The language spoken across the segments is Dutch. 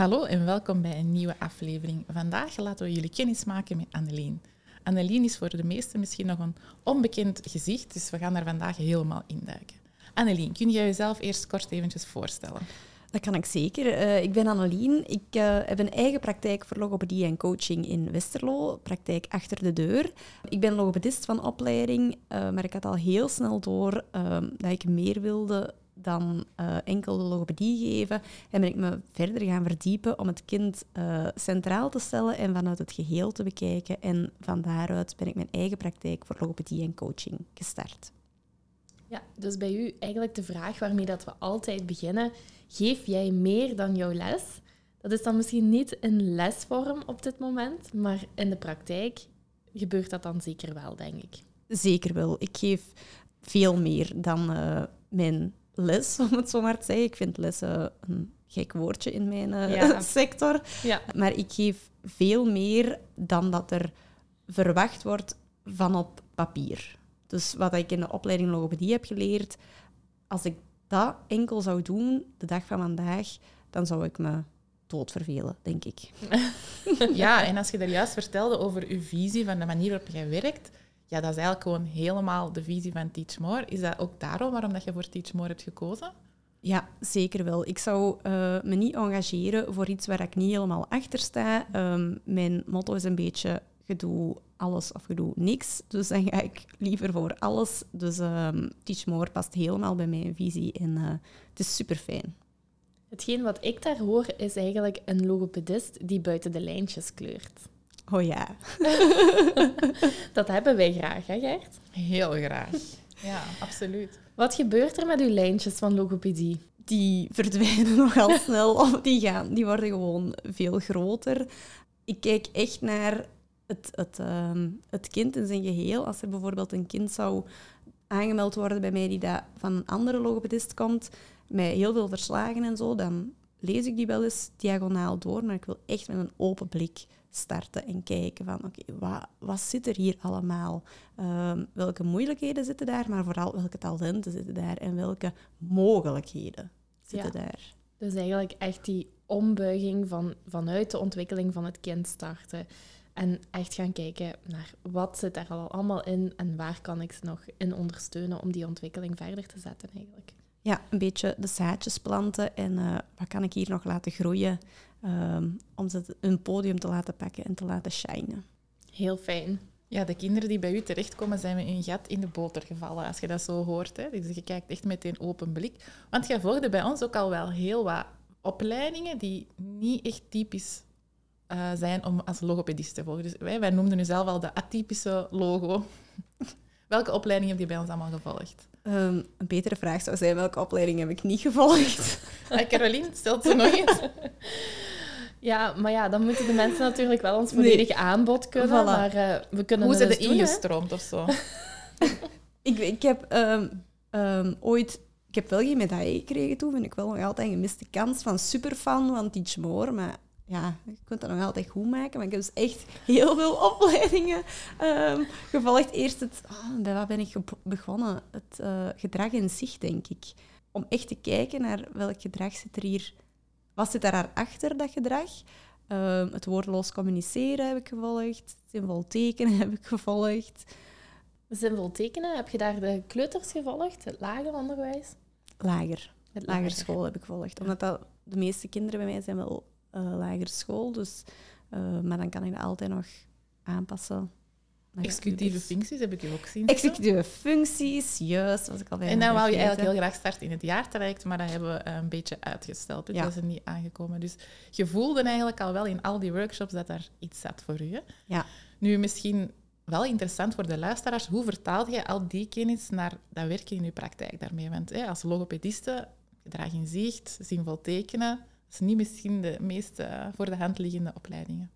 Hallo en welkom bij een nieuwe aflevering. Vandaag laten we jullie kennis maken met Annelien. Annelien is voor de meesten misschien nog een onbekend gezicht, dus we gaan daar vandaag helemaal induiken. Annelien, kun jij jezelf eerst kort eventjes voorstellen? Dat kan ik zeker. Uh, ik ben Annelien. Ik uh, heb een eigen praktijk voor logopedie en coaching in Westerlo. Praktijk achter de deur. Ik ben logopedist van opleiding, uh, maar ik had al heel snel door dat ik meer wilde dan uh, enkel de logopedie geven. En ben ik me verder gaan verdiepen om het kind uh, centraal te stellen en vanuit het geheel te bekijken. En van daaruit ben ik mijn eigen praktijk voor logopedie en coaching gestart. Ja, dus bij u eigenlijk de vraag waarmee dat we altijd beginnen. Geef jij meer dan jouw les? Dat is dan misschien niet in lesvorm op dit moment, maar in de praktijk gebeurt dat dan zeker wel, denk ik. Zeker wel. Ik geef veel meer dan uh, mijn les, om het zo maar te zeggen. Ik vind lessen een gek woordje in mijn ja. sector. Ja. Maar ik geef veel meer dan dat er verwacht wordt van op papier. Dus wat ik in de opleiding logopedie heb geleerd, als ik dat enkel zou doen de dag van vandaag, dan zou ik me doodvervelen, denk ik. Ja, en als je daar juist vertelde over uw visie van de manier waarop jij werkt, ja, dat is eigenlijk gewoon helemaal de visie van Teach More. Is dat ook daarom waarom dat je voor Teach More hebt gekozen? Ja, zeker wel. Ik zou uh, me niet engageren voor iets waar ik niet helemaal achter sta. Um, mijn motto is een beetje, je doet alles of je doet niks. Dus dan ga ik liever voor alles. Dus um, Teach More past helemaal bij mijn visie en uh, het is super fijn. Hetgeen wat ik daar hoor is eigenlijk een logopedist die buiten de lijntjes kleurt. Oh ja. dat hebben wij graag, hè Gert? Heel graag. Ja, absoluut. Wat gebeurt er met uw lijntjes van logopedie? Die verdwijnen nogal snel of die, gaan, die worden gewoon veel groter. Ik kijk echt naar het, het, uh, het kind in zijn geheel. Als er bijvoorbeeld een kind zou aangemeld worden bij mij die dat van een andere logopedist komt, met heel veel verslagen en zo, dan lees ik die wel eens diagonaal door, maar ik wil echt met een open blik starten en kijken van oké, wat, wat zit er hier allemaal? Um, welke moeilijkheden zitten daar, maar vooral welke talenten zitten daar en welke mogelijkheden zitten ja. daar? Dus eigenlijk echt die ombuiging van, vanuit de ontwikkeling van het kind starten. En echt gaan kijken naar wat zit er al allemaal in en waar kan ik ze nog in ondersteunen om die ontwikkeling verder te zetten eigenlijk. Ja, een beetje de zaadjes planten en uh, wat kan ik hier nog laten groeien um, om ze een podium te laten pakken en te laten shinen. Heel fijn. Ja, de kinderen die bij u terechtkomen zijn met een gat in de boter gevallen, als je dat zo hoort. Hè. Dus je kijkt echt met een open blik. Want jij volgde bij ons ook al wel heel wat opleidingen die niet echt typisch uh, zijn om als logopedist te volgen. Dus wij, wij noemden nu zelf al de atypische logo. Welke opleiding heb je bij ons allemaal gevolgd? Um, een betere vraag zou zijn, welke opleiding heb ik niet gevolgd? Hey, Caroline, stelt ze nog eens. Ja, maar ja, dan moeten de mensen natuurlijk wel ons volledig nee. aanbod kunnen. Voilà. Maar uh, we kunnen Hoe zijn er ingestroomd of zo? ik, ik heb um, um, ooit... Ik heb wel geen medaille gekregen toen. Vind ik wel nog altijd een gemiste kans van superfan van Teach More. Maar ja, je kunt dat nog altijd goed maken. Maar ik heb dus echt heel veel opleidingen um, gevolgd. Eerst het... Oh, bij wat ben ik begonnen? Het uh, gedrag in zich, denk ik. Om echt te kijken naar welk gedrag zit er hier wat zit daarachter, dat gedrag? Uh, het woordeloos communiceren heb ik gevolgd. Zinvol tekenen heb ik gevolgd. Zinvol tekenen, heb je daar de kleuters gevolgd? Het lager onderwijs? Lager. Het lager school heb ik gevolgd. Omdat dat, de meeste kinderen bij mij zijn wel uh, lager school. Dus, uh, maar dan kan ik dat altijd nog aanpassen Executieve functies heb ik je ook zien. Executieve functies, juist. Was ik al en dan wou je eigenlijk heel graag starten in het jaartraject, maar dat hebben we een beetje uitgesteld. Ja. dat is er niet aangekomen. Dus je voelde eigenlijk al wel in al die workshops dat daar iets zat voor u. Hè? Ja. Nu, misschien wel interessant voor de luisteraars, hoe vertaal je al die kennis naar dat werken in je praktijk daarmee? Want hè, als logopediste, gedrag in zicht, zinvol tekenen, dat is niet misschien de meest uh, voor de hand liggende opleidingen.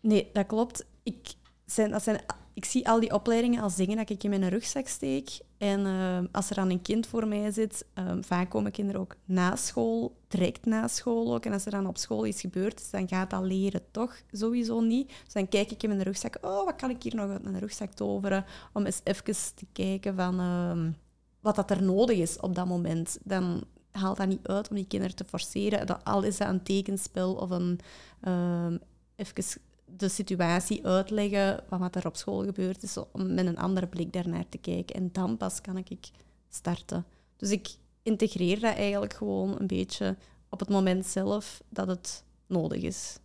Nee, dat klopt. ik, zijn, dat zijn, ik zie al die opleidingen als dingen dat ik in mijn rugzak steek. En eh, als er dan een kind voor mij zit, um, vaak komen kinderen ook na school, direct na school ook. En als er dan op school iets gebeurd dan gaat dat leren toch sowieso niet. Dus dan kijk ik in mijn rugzak, oh, wat kan ik hier nog uit mijn rugzak toveren? Om eens even te kijken van uh, wat dat er nodig is op dat moment. Dan haalt dat niet uit om die kinderen te forceren. Dat, al is dat een tekenspel of een uh, even de situatie uitleggen van wat er op school gebeurd is, om met een andere blik daarnaar te kijken. En dan pas kan ik starten. Dus ik integreer dat eigenlijk gewoon een beetje op het moment zelf dat het nodig is.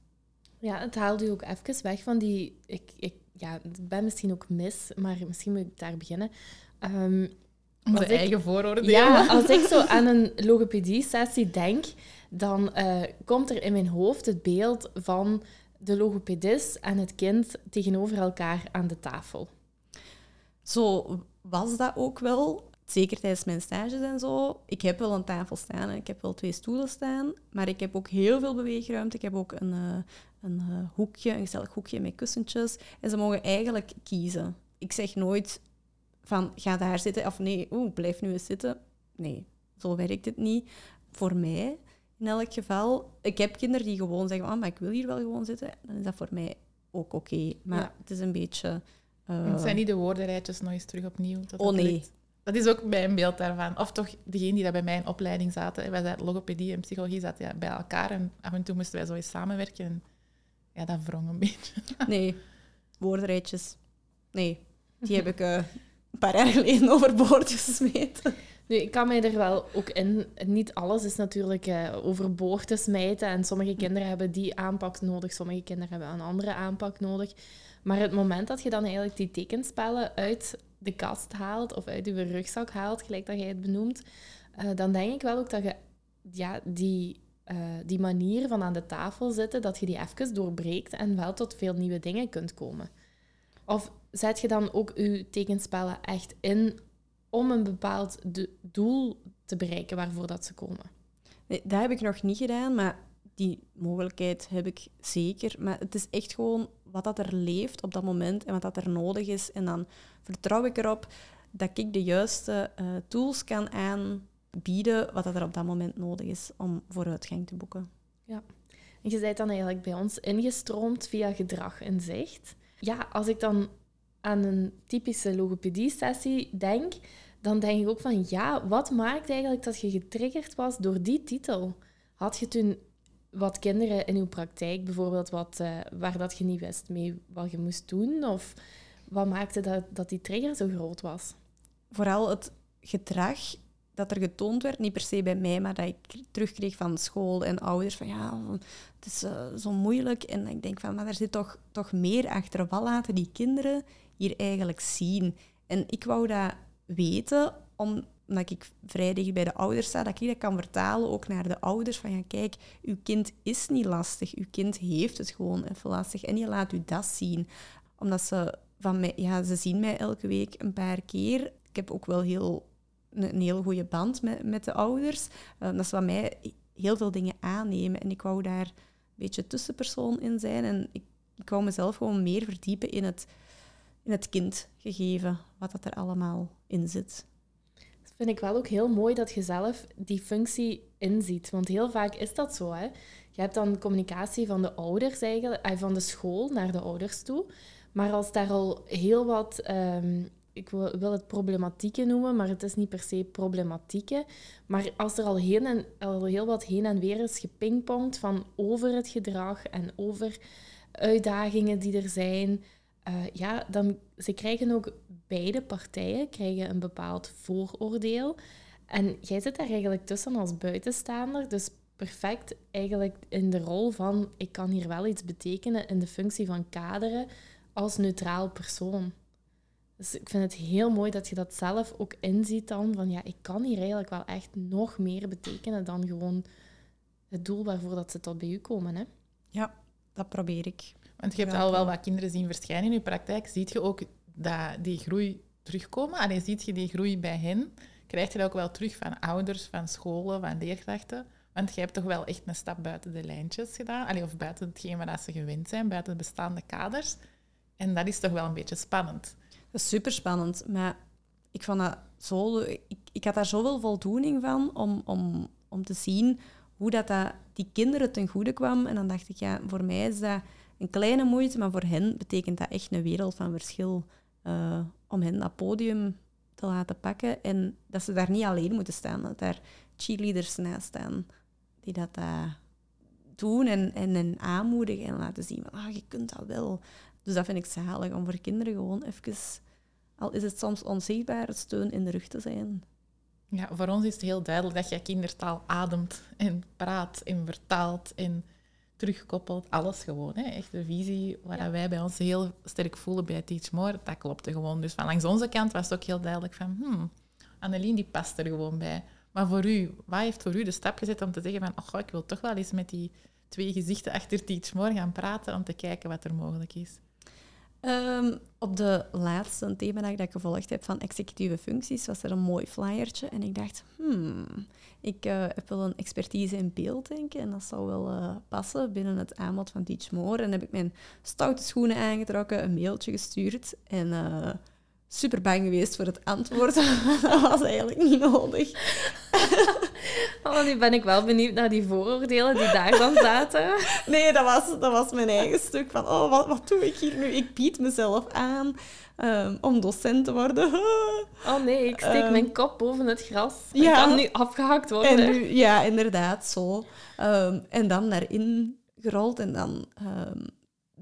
Ja, het haalt u ook even weg van die... Ik, ik ja, ben misschien ook mis, maar misschien moet ik daar beginnen. Um, de eigen vooroordelen. Ja, als ik zo aan een logopedie-sessie denk, dan uh, komt er in mijn hoofd het beeld van de logopedist en het kind tegenover elkaar aan de tafel. Zo was dat ook wel. Zeker tijdens mijn stages en zo. Ik heb wel een tafel staan en ik heb wel twee stoelen staan. Maar ik heb ook heel veel beweegruimte. Ik heb ook een, uh, een uh, hoekje, een gezellig hoekje met kussentjes. En ze mogen eigenlijk kiezen. Ik zeg nooit van ga daar zitten of nee, oeh, blijf nu eens zitten. Nee, zo werkt het niet. Voor mij in elk geval. Ik heb kinderen die gewoon zeggen, oh, maar ik wil hier wel gewoon zitten. Dan is dat voor mij ook oké. Maar het is een beetje... Uh... Het zijn niet de woordenrijtjes nog eens terug opnieuw. Dat oh nee. Dat is ook mijn beeld daarvan. Of toch degene die dat bij mij in opleiding zaten. Wij zaten logopedie en psychologie zaten ja, bij elkaar. En af en toe moesten wij zo eens samenwerken. En ja, dat wrong een beetje. Nee, woordenrijtjes. Nee, die heb ik uh, een paar jaar geleden overboord. Nu, ik kan mij er wel ook in... Niet alles is natuurlijk uh, overboord te smijten. En sommige kinderen hebben die aanpak nodig, sommige kinderen hebben een andere aanpak nodig. Maar het moment dat je dan eigenlijk die tekenspellen uit de kast haalt of uit je rugzak haalt, gelijk dat jij het benoemt, uh, dan denk ik wel ook dat je ja, die, uh, die manier van aan de tafel zitten, dat je die even doorbreekt en wel tot veel nieuwe dingen kunt komen. Of zet je dan ook je tekenspellen echt in om een bepaald doel te bereiken waarvoor dat ze komen? Nee, dat heb ik nog niet gedaan, maar die mogelijkheid heb ik zeker. Maar het is echt gewoon wat dat er leeft op dat moment en wat dat er nodig is. En dan vertrouw ik erop dat ik de juiste uh, tools kan aanbieden wat dat er op dat moment nodig is om vooruitgang te boeken. Ja. En je bent dan eigenlijk bij ons ingestroomd via gedrag en zicht. Ja, als ik dan aan een typische logopedie-sessie denk, dan denk ik ook van ja, wat maakt eigenlijk dat je getriggerd was door die titel? Had je toen wat kinderen in uw praktijk bijvoorbeeld wat, uh, waar dat je niet wist mee wat je moest doen? Of wat maakte dat, dat die trigger zo groot was? Vooral het gedrag dat er getoond werd, niet per se bij mij, maar dat ik terugkreeg van school en ouders van ja, het is uh, zo moeilijk. En ik denk van, maar er zit toch, toch meer achter. Wat laten die kinderen hier eigenlijk zien? En ik wou dat weten, omdat ik vrij dicht bij de ouders sta, dat ik dat kan vertalen ook naar de ouders. Van ja, kijk, uw kind is niet lastig, uw kind heeft het gewoon even lastig. En je laat u dat zien. Omdat ze van mij, ja, ze zien mij elke week een paar keer. Ik heb ook wel heel, een, heel goede band met, met de ouders. Uh, dat ze van mij heel veel dingen aannemen. En ik wou daar een beetje tussenpersoon in zijn. En ik, ik wou mezelf gewoon meer verdiepen in het in het kind gegeven, wat dat er allemaal in zit. Dat vind ik wel ook heel mooi dat je zelf die functie inziet. Want heel vaak is dat zo. Hè? Je hebt dan communicatie van de ouders eigenlijk, eh, van de school naar de ouders toe. Maar als daar al heel wat, um, ik wil, wil, het problematieken noemen, maar het is niet per se problematieken. Maar als er al, heen en, al heel wat heen en weer is gepingpongd van over het gedrag en over uitdagingen die er zijn, uh, ja, dan ze krijgen ook beide partijen krijgen een bepaald vooroordeel. En jij zit daar eigenlijk tussen als buitenstaander, dus perfect eigenlijk in de rol van ik kan hier wel iets betekenen in de functie van kaderen als neutraal persoon. Dus ik vind het heel mooi dat je dat zelf ook inziet dan, van ja, ik kan hier eigenlijk wel echt nog meer betekenen dan gewoon het doel waarvoor dat ze tot bij u komen. Hè? Ja, dat probeer ik. Want je hebt al wel wat kinderen zien verschijnen in je praktijk. Ziet je ook dat die groei terugkomen? Alleen ziet je die groei bij hen? Krijg je dat ook wel terug van ouders, van scholen, van leerkrachten? Want je hebt toch wel echt een stap buiten de lijntjes gedaan, Allee, of buiten hetgeen waar ze gewend zijn, buiten de bestaande kaders. En dat is toch wel een beetje spannend. Dat is super spannend. Maar ik, vond dat zo, ik, ik had daar zoveel voldoening van om, om, om te zien hoe dat, dat die kinderen ten goede kwam. En dan dacht ik, ja, voor mij is dat een kleine moeite, maar voor hen betekent dat echt een wereld van verschil. Uh, om hen dat podium te laten pakken en dat ze daar niet alleen moeten staan, dat daar cheerleaders naast staan die dat uh, doen en, en, en aanmoedigen en laten zien van, ah, je kunt dat wel. Dus dat vind ik zalig, om voor kinderen gewoon even, al is het soms onzichtbare steun in de rug te zijn. Ja, voor ons is het heel duidelijk dat je kindertaal ademt en praat en vertaalt en terugkoppelt. Alles gewoon. Hè. Echt de visie waar wij bij ons heel sterk voelen bij Teach More, dat klopte gewoon. Dus van langs onze kant was het ook heel duidelijk van... Hmm, Annelien die past er gewoon bij. Maar voor u, wat heeft voor u de stap gezet om te zeggen van... Oh, ik wil toch wel eens met die twee gezichten achter Teach More gaan praten om te kijken wat er mogelijk is? Ehm, op de laatste themadag dat ik gevolgd heb van executieve functies was er een mooi flyertje. En ik dacht, hmm, ik uh, heb wel een expertise in beelddenken en dat zou wel uh, passen binnen het aanbod van Teach More. En heb ik mijn stoute schoenen aangetrokken, een mailtje gestuurd en... Uh, super bang geweest voor het antwoord. dat was eigenlijk niet nodig. oh, nu ben ik wel benieuwd naar die vooroordelen die daar dan zaten. Nee, dat was, dat was mijn eigen stuk van, oh, wat, wat doe ik hier nu? Ik bied mezelf aan um, om docent te worden. oh nee, ik steek um, mijn kop boven het gras. Ik ja, kan nu afgehakt worden. En nu, ja, inderdaad, zo. Um, en dan daarin gerold en dan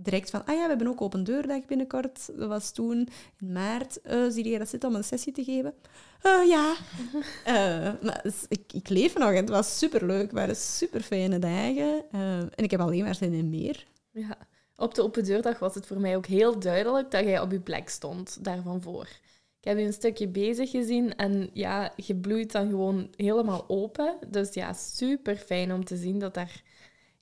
direct van, ah ja, we hebben ook open deurdag binnenkort. Dat was toen in maart. Uh, zie je dat zitten om een sessie te geven? Uh, ja. uh, maar ik, ik leef nog en het was superleuk. Het waren super fijne dagen. en ik heb alleen maar zin in meer. Ja. Op de open deurdag was het voor mij ook heel duidelijk dat jij op je plek stond, daarvan voor. Ik heb je een stukje bezig gezien en ja, je bloeit dan gewoon helemaal open. Dus ja, super fijn om te zien dat daar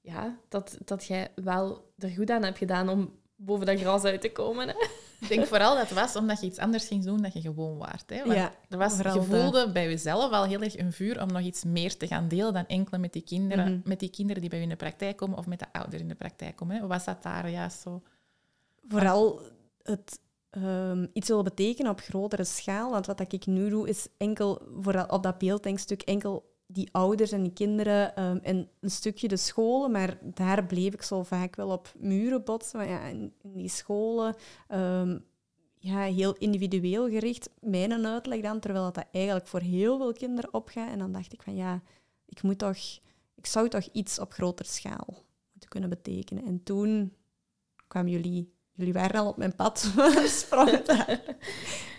ja, dat, dat jij wel er goed aan hebt gedaan om boven dat gras uit te komen. Hè? Ik denk vooral dat het was omdat je iets anders ging doen dan je gewoon waard. Hè? Want ja, er was, je voelde bij jezelf al heel erg een vuur om nog iets meer te gaan delen dan enkel met die kinderen, mhm. met die kinderen die bij je in de praktijk komen of met de ouders in de praktijk komen. Hè? Was dat daar juist zo? Vooral het um, iets willen betekenen op grotere schaal. Want wat ik nu doe, is enkel voor op dat beelddenkstuk enkel die ouders en die kinderen um, en een stukje de scholen, maar daar bleef ik zo vaak wel op muren botsen. ja, in, die scholen, um, ja, heel individueel gericht, mijn uitleg dan, terwijl dat eigenlijk voor heel veel kinderen opgaat. En dan dacht ik van ja, ik moet toch, ik zou toch iets op grotere schaal moeten kunnen betekenen. En toen kwamen jullie jullie waren al op mijn pad, sprongen daar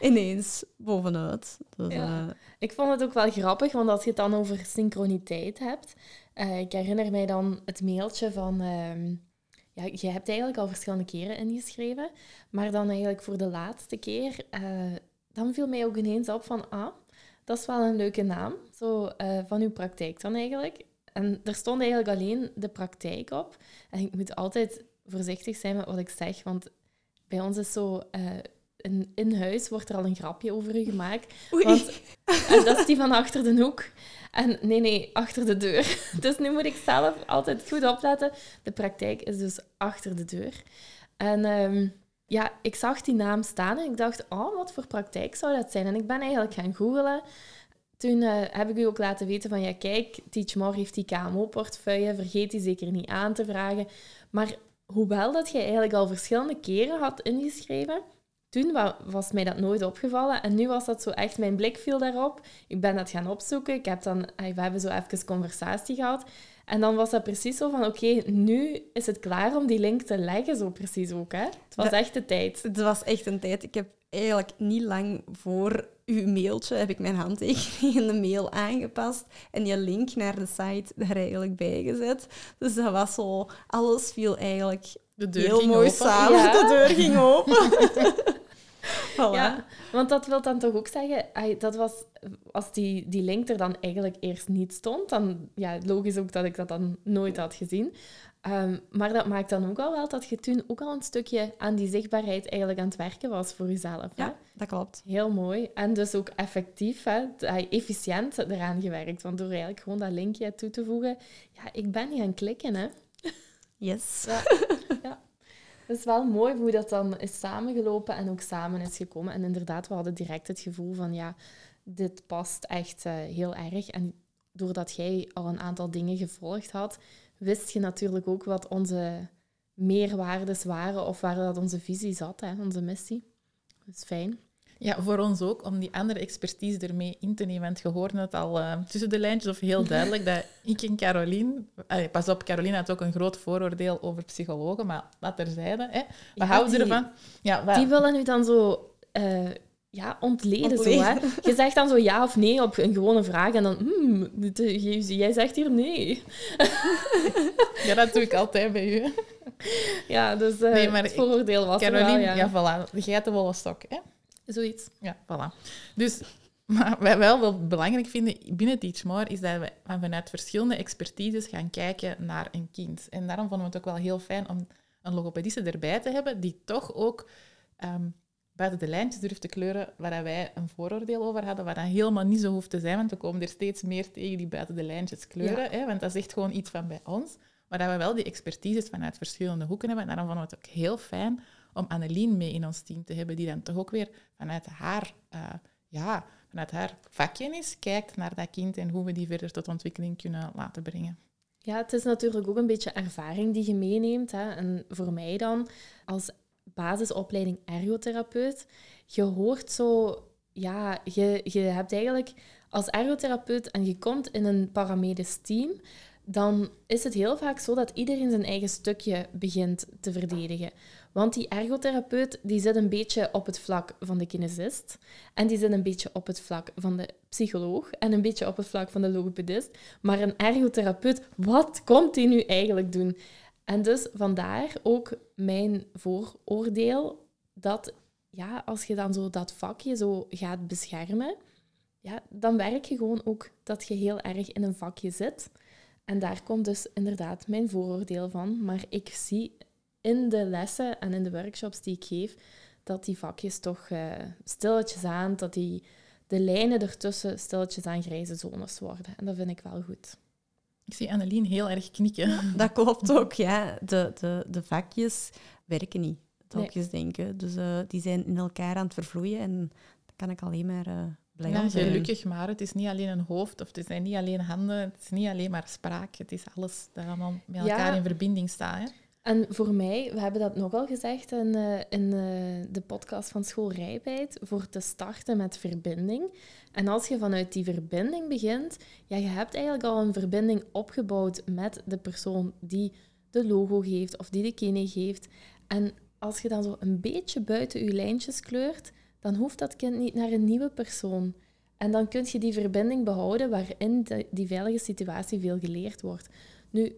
ineens bovenuit. Dus, ja. uh... Ik vond het ook wel grappig, want als je het dan over synchroniteit hebt, uh, ik herinner mij dan het mailtje van... Uh, ja, je hebt eigenlijk al verschillende keren ingeschreven, maar dan eigenlijk voor de laatste keer, eh, dan viel mij ook ineens op van, ah, dat is wel een leuke naam, zo van uw praktijk dan eigenlijk. En er stond eigenlijk alleen de praktijk op. En ik moet altijd voorzichtig zijn met wat ik zeg, want bij ons is zo... Uh, in, in, huis wordt er al een grapje over u gemaakt. Oei. Want uh, dat is die van achter de hoek. En nee, nee, achter de deur. Dus nu moet ik zelf altijd goed opletten. De praktijk is dus achter de deur. En um, ja, ik zag die naam staan en ik dacht, oh, wat voor praktijk zou dat zijn? En ik ben eigenlijk gaan googelen. Toen uh, heb ik u ook laten weten van, ja, kijk, Teach heeft die KMO-portefeuille, vergeet die zeker niet aan te vragen. Maar hoewel dat je eigenlijk al verschillende keren had ingeschreven, toen was mij dat nooit opgevallen. En nu was dat zo echt, mijn blik viel daarop. Ik ben dat gaan opzoeken. Ik heb dan, we hebben zo even conversatie gehad. En dan was dat precies zo van, oké, nu is het klaar om die link te leggen, zo precies ook. Hè? Het was echt de tijd. Het was echt een tijd. Ik heb eigenlijk niet lang voor uw mailtje heb ik mijn handtekening in de mail aangepast en je link naar de site daar eigenlijk bijgezet. Dus dat was zo, alles viel eigenlijk de deur heel mooi open. samen. Ja. De deur ging open. Ja, want dat wil dan toch ook zeggen, dat was, als die, die link er dan eigenlijk eerst niet stond, dan ja, logisch ook dat ik dat dan nooit had gezien. Um, maar dat maakt dan ook al wel dat je toen ook al een stukje aan die zichtbaarheid eigenlijk aan het werken was voor jezelf. Ja, dat klopt. Heel mooi. En dus ook effectief, hè? efficiënt eraan gewerkt. Want door eigenlijk gewoon dat linkje toe te voegen, ja, ik ben gaan klikken, hè. Yes. Ja. ja. Het is wel mooi hoe dat dan is samengelopen en ook samen is gekomen. En inderdaad, we hadden direct het gevoel van ja, dit past echt uh, heel erg. En doordat jij al een aantal dingen gevolgd had, wist je natuurlijk ook wat onze meerwaardes waren of waar dat onze visie zat, hè, onze missie. Dat is fijn. Ja, voor ons ook, om die andere expertise ermee in te nemen. Want je hoorde het al uh, tussen de lijntjes of heel duidelijk dat ik en Caroline... pas op, Caroline had ook een groot vooroordeel over psychologen, maar wat terzijde. Hè. We houden ervan. Ja, Die willen nu dan zo... Uh, ja, ontleden. Zo, hè? Je zegt dan zo ja of nee op een gewone vraag en dan, hmm, jij zegt hier nee. ja, dat doe ik altijd bij u. Ja, dus uh, nee, maar het vooroordeel was Caroline, wel, ja. ja, voilà. De geitenwolle stok, hè? Zoiets. Ja, voilà. Dus maar wat wij wel belangrijk vinden binnen Teach More, is dat we vanuit verschillende expertises gaan kijken naar een kind. En daarom vonden we het ook wel heel fijn om een logopediste erbij te hebben, die toch ook um, buiten de lijntjes durft te kleuren waar wij een vooroordeel over hadden, waar dat helemaal niet zo hoeft te zijn, want we komen er steeds meer tegen die buiten de lijntjes kleuren. Hè, want dat is echt gewoon iets van bij ons. Maar dat we wel die expertises vanuit verschillende hoeken hebben. En daarom vonden we het ook heel fijn om Annelien mee in ons team te hebben, die dan toch ook weer vanuit haar, uh, ja, vanuit haar vakkennis kijkt naar dat kind en hoe we die verder tot ontwikkeling kunnen laten brengen. Ja, het is natuurlijk ook een beetje ervaring die je meeneemt. Hè. En voor mij dan, als basisopleiding ergotherapeut, je hoort zo... Ja, je, je hebt eigenlijk als ergotherapeut en je komt in een paramedisch team, dan is het heel vaak zo dat iedereen zijn eigen stukje begint te verdedigen. Want die ergotherapeut die zit een beetje op het vlak van de kinesist. En die zit een beetje op het vlak van de psycholoog. En een beetje op het vlak van de logopedist. Maar een ergotherapeut, wat komt die nu eigenlijk doen? En dus vandaar ook mijn vooroordeel dat ja, als je dan zo dat vakje zo gaat beschermen, ja, dan werk je gewoon ook dat je heel erg in een vakje zit. En daar komt dus inderdaad mijn vooroordeel van. Maar ik zie in de lessen en in de workshops die ik geef, dat die vakjes toch uh, stilletjes aan, dat die, de lijnen ertussen stilletjes aan grijze zones worden. En dat vind ik wel goed. Ik zie Annelien heel erg knikken. dat klopt ook, ja. De, de, de vakjes werken niet, het denken. Dus uh, die zijn in elkaar aan het vervloeien en dat kan ik alleen maar uh, blij ja, zijn. Gelukkig maar, het is niet alleen een hoofd of het zijn niet alleen handen, het is niet alleen maar spraak, het is alles dat allemaal met elkaar in verbinding staat. Hè? En voor mij, we hebben dat nogal gezegd in, in uh, de podcast van School Rijpheid, voor te starten met verbinding. En als je vanuit die verbinding begint, ja, je hebt eigenlijk al een verbinding opgebouwd met de persoon die de logo geeft of die de kine geeft. En als je dan zo een beetje buiten je lijntjes kleurt, dan hoeft dat kind niet naar een nieuwe persoon. En dan kun je die verbinding behouden waarin die veilige situatie veel geleerd wordt. Nu,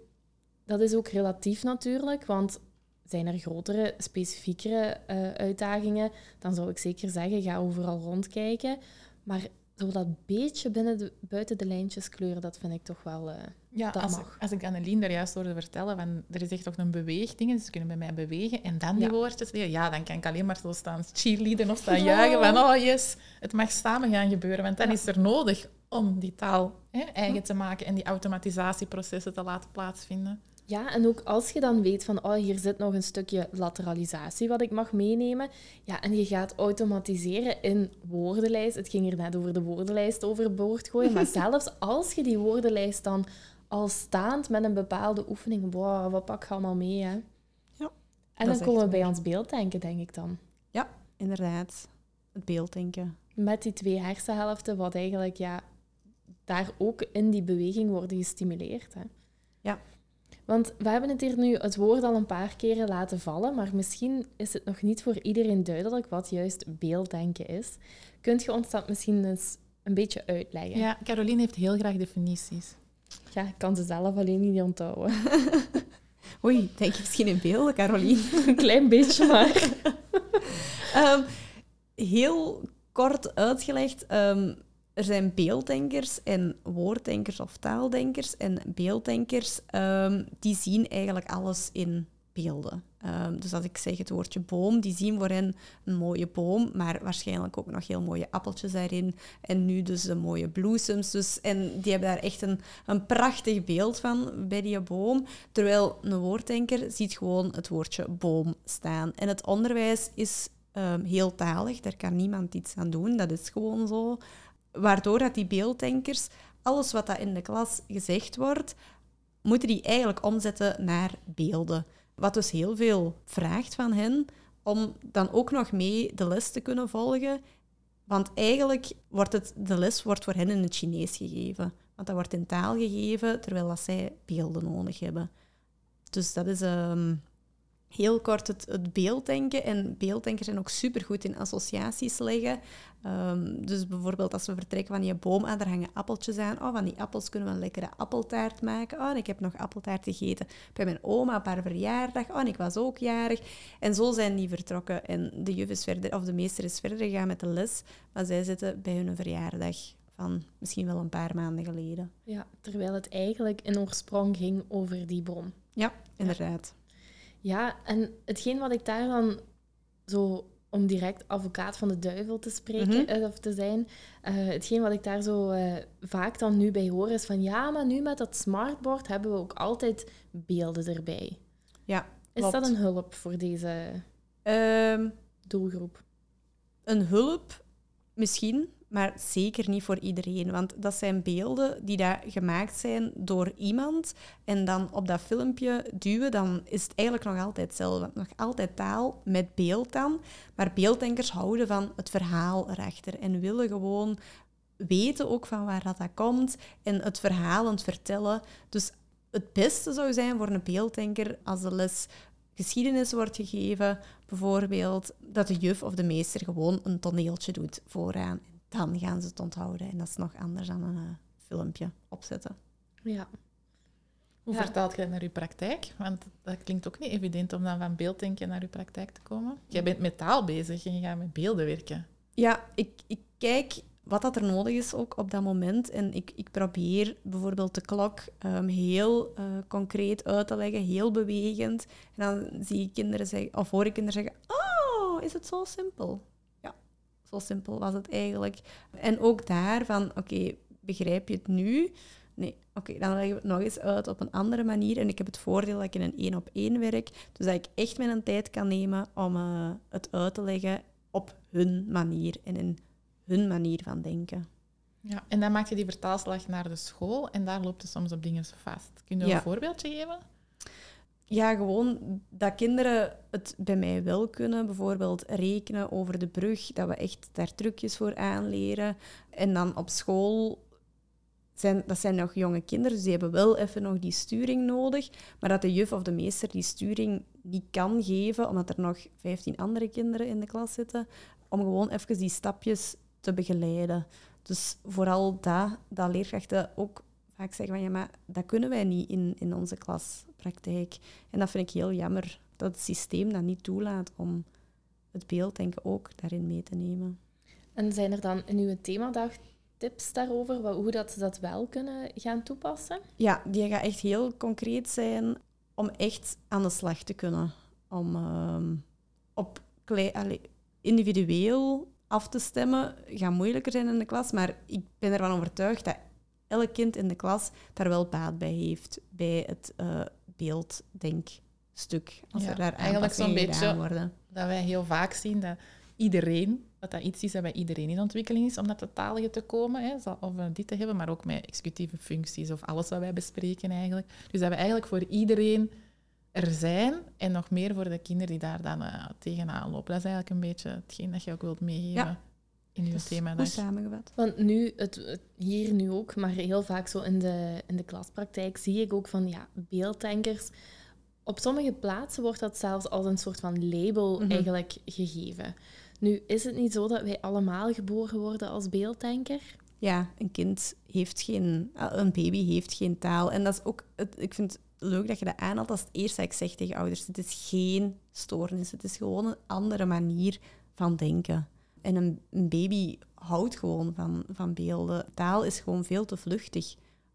dat is ook relatief natuurlijk, want zijn er grotere, specifiekere uh, uitdagingen, dan zou ik zeker zeggen, ga overal rondkijken. Maar zo dat beetje binnen de, buiten de lijntjes kleuren, dat vind ik toch wel... Uh, ja, dat als, mag. als ik Annelien daar juist hoorde vertellen, van, er is echt toch een beweegding, dus ze kunnen bij mij bewegen en dan die ja. woordjes leren, ja, dan kan ik alleen maar zo staan cheerleaden of staan juichen van, oh yes, het mag samen gaan gebeuren, want dan is er nodig om die taal hè, eigen te maken en die automatisatieprocessen te laten plaatsvinden. Ja, en ook als je dan weet van, oh, hier zit nog een stukje lateralisatie wat ik mag meenemen. Ja, en je gaat automatiseren in woordenlijst. Het ging er net over de woordenlijst overboord gooien. Maar zelfs als je die woordenlijst dan al staand met een bepaalde oefening, wow, wat pak je allemaal mee, hè? Ja. En dan komen we bij ons beelddenken, denk ik dan. Ja, inderdaad. Het beelddenken. Met die twee hersenhelften, wat eigenlijk, ja, daar ook in die beweging worden gestimuleerd, hè? Ja, want we hebben het hier nu het woord al een paar keren laten vallen, maar misschien is het nog niet voor iedereen duidelijk wat juist beelddenken is. Kunt je ons dat misschien eens een beetje uitleggen? Ja, Caroline heeft heel graag definities. Ja, ik kan ze zelf alleen niet onthouden. Oei, denk je misschien in beelden, Caroline? een klein beetje maar. um, heel kort uitgelegd, um, er zijn beelddenkers en woorddenkers of taaldenkers. En beelddenkers, um, die zien eigenlijk alles in beelden. Ehm, dus als ik zeg het woordje boom, die zien voor hen een mooie boom, maar waarschijnlijk ook nog heel mooie appeltjes daarin. En nu dus de mooie bloesems. Dus, en die hebben daar echt een, een prachtig beeld van bij die boom. Terwijl een woorddenker ziet gewoon het woordje boom staan. En het onderwijs is um, heel talig, daar kan niemand iets aan doen, dat is gewoon zo. Waardoor dat die beelddenkers, alles wat dat in de klas gezegd wordt, moeten die eigenlijk omzetten naar beelden. Wat dus heel veel vraagt van hen om dan ook nog mee de les te kunnen volgen. Want eigenlijk wordt het, de les wordt voor hen in het Chinees gegeven. Want dat wordt in taal gegeven, terwijl dat zij beelden nodig hebben. Dus dat is um, heel kort het, het beelddenken. En beelddenkers zijn ook supergoed in associaties leggen. Ehm, dus bijvoorbeeld als we vertrekken van je boom, ah, daar hangen appeltjes aan. Oh, van die appels kunnen we een lekkere appeltaart maken. Oh, ik heb nog appeltaart gegeten bij mijn oma op haar verjaardag. Oh, en ik was ook jarig. En zo zijn die vertrokken. En de juf is verder, of de meester is verder gegaan met de les. Maar zij zitten bij hun verjaardag van misschien wel een paar maanden geleden. Ja, terwijl het eigenlijk in oorsprong ging over die boom. Ja, inderdaad. Ja, en hetgeen wat ik daar dan zo om direct advocaat van de duivel te spreken mhm. eh, of te zijn. Uh, hetgeen wat ik daar zo uh, vaak dan nu bij hoor is van ja, maar nu met dat smartboard hebben we ook altijd beelden erbij. Ja, Is dat een hulp voor deze um, doelgroep? Een hulp, misschien maar zeker niet voor iedereen. Want dat zijn beelden die daar gemaakt zijn door iemand. En dan op dat filmpje duwen, dan is het eigenlijk nog altijd hetzelfde. Nog altijd taal met beeld dan. Maar beelddenkers houden van het verhaal erachter. En willen gewoon weten ook van waar dat, komt. En het verhaal het vertellen. Dus het beste zou zijn voor een beelddenker als de les geschiedenis wordt gegeven, bijvoorbeeld, dat de juf of de meester gewoon een toneeltje doet vooraan dan gaan ze het onthouden. En dat is nog anders dan een uh, filmpje opzetten. Ja. Hoe vertaalt je dat naar je praktijk? Want dat klinkt ook niet evident om dan van beelddenken naar je praktijk te komen. Jij bent met taal bezig en je gaat met beelden werken. Ja, ik, ik kijk wat dat er nodig is ook op dat moment. En ik, ik probeer bijvoorbeeld de klok um, heel uh, concreet uit te leggen, heel bewegend. En dan zie ik kinderen zeggen, of hoor ik kinderen zeggen, oh, is het zo simpel? Zo simpel was het eigenlijk. En ook daarvan, oké, begrijp je het nu? Nee, oké, dan leggen we het nog eens uit op een andere manier. En ik heb het voordeel dat ik in een één op één werk. Dus dat ik echt mijn tijd kan nemen om uh, het uit te leggen op hun manier en in hun manier van denken. Ja, en dan maak je die vertaalslag naar de school en daar loopt het soms op dingen vast. Kun je ja. een voorbeeldje geven? Ja, gewoon dat kinderen het bij mij wel kunnen. Bijvoorbeeld rekenen over de brug, dat we echt daar trucjes voor aanleren. En dan op school, zijn, dat zijn nog jonge kinderen, dus die hebben wel even nog die sturing nodig. Maar dat de juf of de meester die sturing niet kan geven, omdat er nog 15 andere kinderen in de klas zitten, om gewoon even die stapjes te begeleiden. Dus vooral dat, dat leerkrachten ook vaak zeggen van ja, maar dat kunnen wij niet in, in onze klaspraktijk. En dat vind ik heel jammer, dat het systeem dat niet toelaat om het beelddenken ook daarin mee te nemen. En zijn er dan in uw themadag tips daarover, hoe dat ze dat wel kunnen gaan toepassen? Ja, die gaat echt heel concreet zijn om echt aan de slag te kunnen. Om uh, op allez, individueel af te stemmen gaat moeilijker zijn in de klas, maar ik ben ervan overtuigd dat elk kind in de klas daar wel baat bij heeft, bij het uh, beelddenkstuk. Als er daar eigenlijk zo'n beetje worden. dat wij heel vaak zien dat iedereen, dat dat iets is dat bij iedereen in ontwikkeling is om naar de talige te komen, hè, of dit te hebben, maar ook met executieve functies of alles wat wij bespreken eigenlijk. Dus dat we eigenlijk voor iedereen er zijn en nog meer voor de kinderen die daar dan uh, tegenaan lopen. Dat is eigenlijk een beetje hetgeen dat je ook wilt meegeven. Ja in uw thema. Goed samengevat. Want nu, het, hier nu ook, maar heel vaak zo in de, in de klaspraktijk zie ik ook van ja, beelddenkers. Op sommige plaatsen wordt dat zelfs als een soort van label mhm. eigenlijk gegeven. Nu, is het niet zo dat wij allemaal geboren worden als beelddenker? Ja, een kind heeft geen... Een baby heeft geen taal. En dat is ook... ik vind het leuk dat je dat aanhaalt. Dat is het eerste dat ik zeg tegen ouders. Het is geen stoornis. Het is gewoon een andere manier van denken. En een, een, baby houdt gewoon van, van beelden. Taal is gewoon veel te vluchtig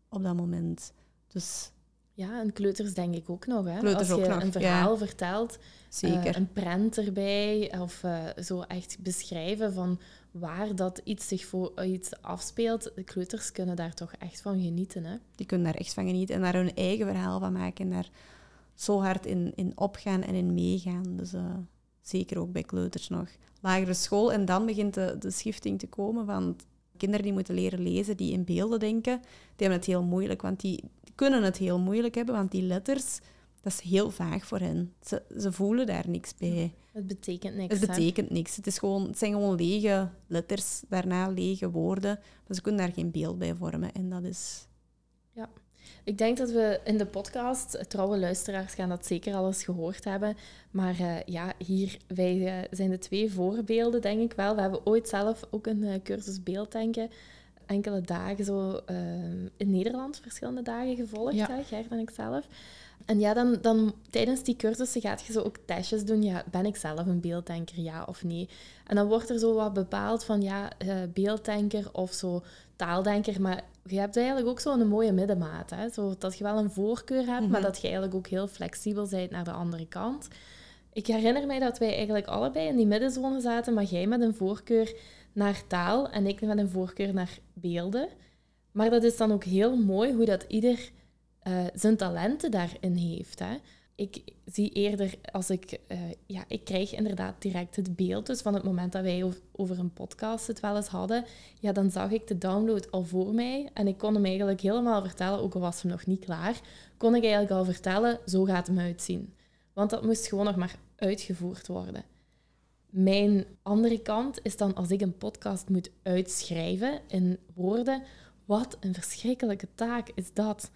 op dat moment. Dus Ja, en kleuters denk ik ook nog. Hè? Kleuters Als je nog, een verhaal vertelt, Zeker. eh, een prent erbij, of eh, zo echt beschrijven van waar dat iets zich voor eh, iets afspeelt. De kleuters kunnen daar toch echt van genieten. Hè? Die kunnen daar echt van genieten en daar hun eigen verhaal van maken en daar zo hard in, in opgaan en in meegaan. Dus zeker ook bij kleuters nog. Lagere school en dan begint de, de schifting te komen van kinderen die moeten leren lezen, die in beelden denken, die hebben het heel moeilijk, want die, kunnen het heel moeilijk hebben, want die letters, dat is heel vaag voor hen. Ze, ze voelen daar niks bij. Het betekent niks. Het hè. betekent niks. Het, is gewoon, het zijn gewoon lege letters, daarna lege woorden. Maar ze kunnen daar geen beeld bij vormen. En dat is... Ik denk dat we in de podcast, trouwe luisteraars gaan dat zeker al eens gehoord hebben. Maar eh, ja, hier, wij eh, zijn de twee voorbeelden, denk ik wel. We hebben ooit zelf ook een eh, cursus beelddenken enkele dagen zo eh, in Nederland verschillende dagen gevolgd, Ja. hè, Gert en ik zelf. En ja, dan, dan tijdens die cursussen gaat je zo ook testjes doen. Ja, ben ik zelf een beelddenker, ja of nee? En dan wordt er zo wat bepaald van, ja, beelddenker of zo taaldenker. Maar je hebt eigenlijk ook zo'n mooie middenmaat. Hè? Zo, dat je wel een voorkeur hebt, maar Mhm. dat je eigenlijk ook heel flexibel bent naar de andere kant. Ik herinner mij dat wij eigenlijk allebei in die middenzone zaten, maar jij met een voorkeur naar taal en ik met een voorkeur naar beelden. Maar dat is dan ook heel mooi hoe dat ieder eh, zijn talenten daarin heeft. Hè. Ik zie eerder als ik... eh, ja, ik krijg inderdaad direct het beeld. Dus van het moment dat wij ov- over een podcast het wel eens hadden, ja, dan zag ik de download al voor mij. En ik kon hem eigenlijk helemaal vertellen, ook al was hem nog niet klaar, kon ik eigenlijk al vertellen, zo gaat hem uitzien. Want dat moest gewoon nog maar uitgevoerd worden. Mijn andere kant is dan als ik een podcast moet uitschrijven in woorden, wat een verschrikkelijke taak is dat.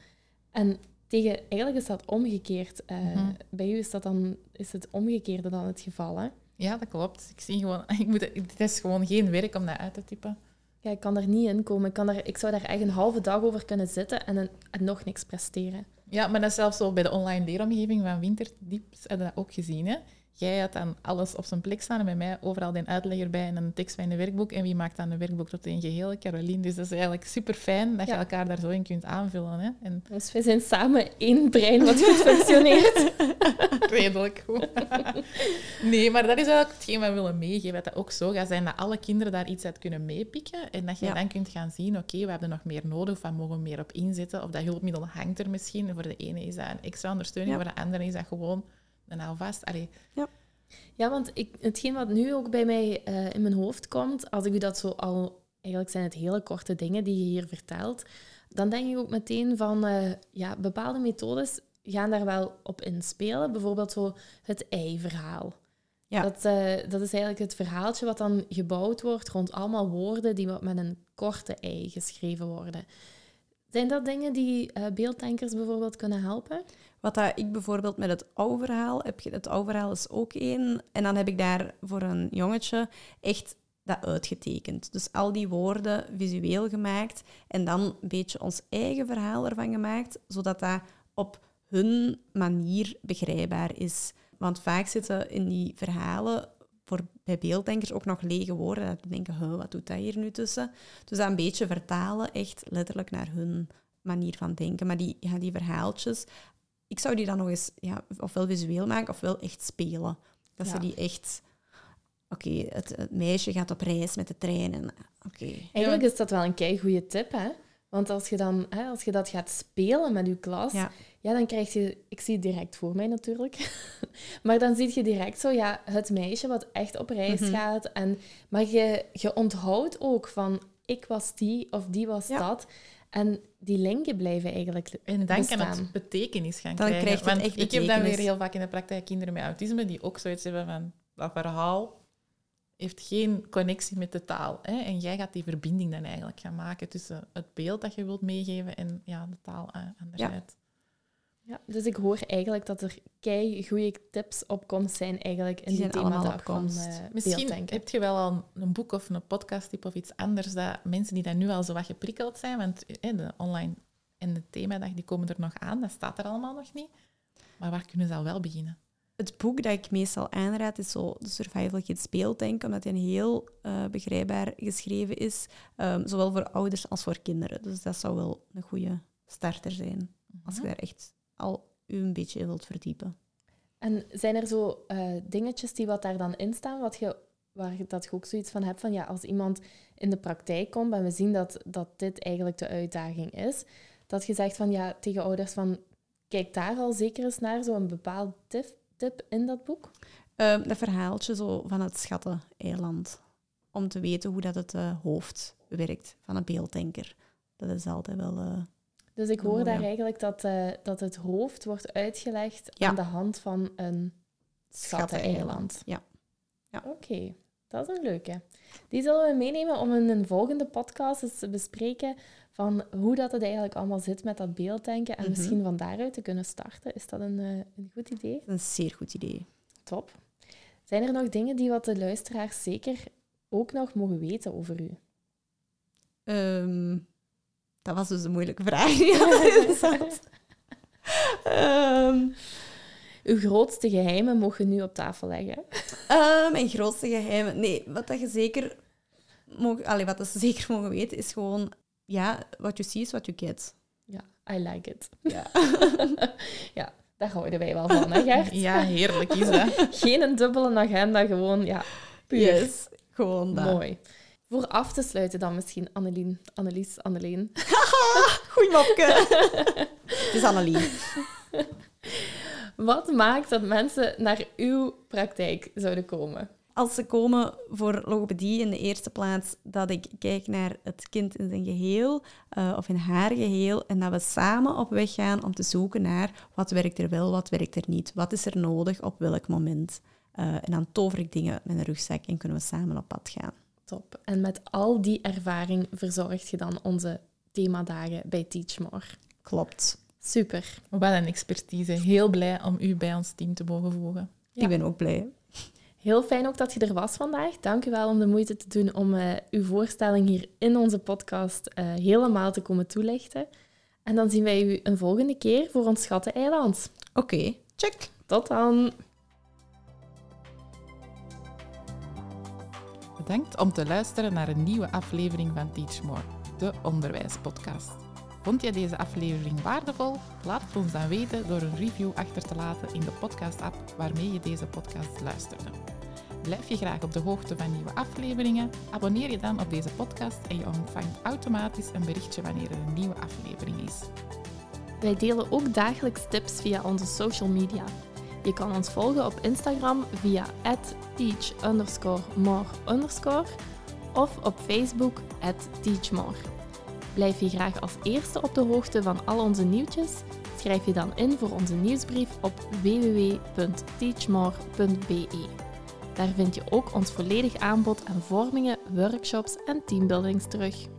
En tegen, eigenlijk is dat omgekeerd. Eh, Mhm. Bij u is, dat dan, is het omgekeerde dan het geval. Hè? Ja, dat klopt. Ik zie gewoon... Ik moet, het is gewoon geen werk om dat uit te typen. Ja, ik kan daar niet in komen. Ik, kan daar, ik zou daar echt een halve dag over kunnen zitten en, een- en nog niks presteren. Ja, maar dat is zelfs zo bij de online leeromgeving van Winterdiep heb je dat ook gezien. Hè? Jij had dan alles op zijn plek staan en bij mij overal de uitleg erbij en een tekst bij een werkboek. En wie maakt dan een werkboek tot een geheel? Caroline. Dus dat is eigenlijk super fijn dat je Ja. elkaar daar zo in kunt aanvullen. Hè? En Dus wij zijn samen één brein wat goed functioneert. redelijk goed. nee, maar dat is eigenlijk hetgeen wat we willen meegeven. Dat dat ook zo gaat zijn dat alle kinderen daar iets uit kunnen meepikken. En dat je Ja. dan kunt gaan zien, oké, we hebben nog meer nodig, of waar mogen we meer op inzetten. Of dat hulpmiddel hangt er misschien. Voor de ene is dat een extra ondersteuning, Ja. voor de andere is dat gewoon een alvast. Allee, Ja, want ik, hetgeen wat nu ook bij mij eh, in mijn hoofd komt, als ik u dat zo al... Eigenlijk zijn het hele korte dingen die je hier vertelt. Dan denk ik ook meteen van... eh, ja, bepaalde methodes gaan daar wel op inspelen. Bijvoorbeeld zo het ei-verhaal. Ja. Dat, eh, dat is eigenlijk het verhaaltje wat dan gebouwd wordt rond allemaal woorden die wat met een korte ei geschreven worden. Zijn dat dingen die eh beelddenkers bijvoorbeeld kunnen helpen? Wat dat ik bijvoorbeeld met het oude verhaal heb, het oude verhaal is ook één. En dan heb ik daar voor een jongetje echt dat uitgetekend. Dus al die woorden visueel gemaakt en dan een beetje ons eigen verhaal ervan gemaakt, zodat dat op hun manier begrijpbaar is. Want vaak zitten in die verhalen voor, bij beelddenkers ook nog lege woorden. Dat denken, "Huh, wat doet dat hier nu tussen? Dus dat een beetje vertalen, echt letterlijk naar hun manier van denken. Maar die, ja, die verhaaltjes, ik zou die dan nog eens ja, ofwel visueel maken ofwel echt spelen. Dat ze die echt... Oké, het, het meisje gaat op reis met de trein en... Oké. Eigenlijk is dat wel een kei goede tip, hè? Want als je, dan, hè, als je dat gaat spelen met je klas, ja. Ja. dan krijg je... Ik zie het direct voor mij natuurlijk. maar dan zie je direct zo, ja, het meisje wat echt op reis Mhm. gaat. En, maar je, je onthoudt ook van, ik was die of die was Ja. dat. En die linken blijven eigenlijk En dan kan bestaan. het betekenis gaan Dan krijgen. krijgt het Want echt ik heb dan weer heel vaak in de praktijk kinderen met autisme die ook zoiets hebben van dat verhaal heeft geen connectie met de taal. Hè? En jij gaat die verbinding dan eigenlijk gaan maken tussen het beeld dat je wilt meegeven en ja, de taal anderzijds. Ja, dus ik hoor eigenlijk dat er kei goede tips op komst zijn eigenlijk in Die die, van komst. eh Misschien heb je wel al een boek of een podcasttip of iets anders dat mensen die dan nu al zo wat geprikkeld zijn, want hè, de online en de themadag die komen er nog aan, dat staat er allemaal nog niet. Maar waar kunnen ze al wel beginnen? Het boek dat ik meestal aanraad is zo de Survival Kids Beelddenken, omdat hij heel eh, begrijpbaar geschreven is, ehm, zowel voor ouders als voor kinderen. Dus dat zou wel een goede starter zijn, als je Mhm. daar echt al u een beetje in wilt verdiepen. En zijn er zo eh, dingetjes die wat daar dan in staan, wat je, waar je, dat je ook zoiets van hebt van ja, als iemand in de praktijk komt en we zien dat, dat dit eigenlijk de uitdaging is, dat je zegt van ja, tegen ouders van kijk daar al zeker eens naar, zo'n bepaald tip, tip in dat boek? Um, dat verhaaltje zo van het schatten-eiland. Om te weten hoe dat het uh, hoofd werkt van een beelddenker. Dat is altijd wel... Uh, dus ik hoor daar eigenlijk dat, uh, dat het hoofd wordt uitgelegd ja. aan de hand van een schatteneiland. Ja. ja. Oké, okay. dat is een leuke. Die zullen we meenemen om in een volgende podcast eens te bespreken van hoe dat het eigenlijk allemaal zit met dat beelddenken. En Mhm. misschien van daaruit te kunnen starten. Is dat een, uh, een goed idee? Een zeer goed idee. Top. Zijn er nog dingen die wat de luisteraars zeker ook nog mogen weten over u? Um, dat was dus een moeilijke vraag. um, Uw grootste geheimen mogen nu op tafel leggen. Uh, mijn grootste geheimen? Nee, wat dat je zeker... Mogen, allee, wat dat ze zeker mogen weten, is gewoon... Ja, what you see is what you get. Ja, I like it. Ja. ja, daar houden wij wel van, hè Gert? Ja, heerlijk is dat. Geen een dubbele agenda, gewoon, ja, puur. Yes, gewoon dat. Mooi. Voor af te sluiten dan misschien Annelien, Annelies, Anneleen. Goeie mopke. Het is Annelie. Wat maakt dat mensen naar uw praktijk zouden komen? Als ze komen voor logopedie in de eerste plaats, dat ik kijk naar het kind in zijn geheel uh, of in haar geheel en dat we samen op weg gaan om te zoeken naar wat werkt er wel, wat werkt er niet, wat is er nodig op welk moment. Uh, en dan tover ik dingen met een rugzak en kunnen we samen op pad gaan. Top. En met al die ervaring verzorg je dan onze themadagen bij Teachmore. Klopt. Super. Wat een expertise. Heel blij om u bij ons team te mogen voegen. Ja. Ik ben ook blij. Heel fijn ook dat je er was vandaag. Dank u wel om de moeite te doen om uh, uw voorstelling hier in onze podcast uh, helemaal te komen toelichten. En dan zien wij u een volgende keer voor ons Schatteneiland. Oké, okay, check. Tot dan. Bedankt om te luisteren naar een nieuwe aflevering van Teach More, de onderwijspodcast. Vond je deze aflevering waardevol? Laat het ons dan weten door een review achter te laten in de podcast-app waarmee je deze podcast luisterde. Blijf je graag op de hoogte van nieuwe afleveringen? Abonneer je dan op deze podcast en je ontvangt automatisch een berichtje wanneer er een nieuwe aflevering is. Wij delen ook dagelijks tips via onze social media. Je kan ons volgen op Instagram via teach of op Facebook teachmore. Blijf je graag als eerste op de hoogte van al onze nieuwtjes? Schrijf je dan in voor onze nieuwsbrief op www.teachmore.be. Daar vind je ook ons volledig aanbod aan vormingen, workshops en teambuildings terug.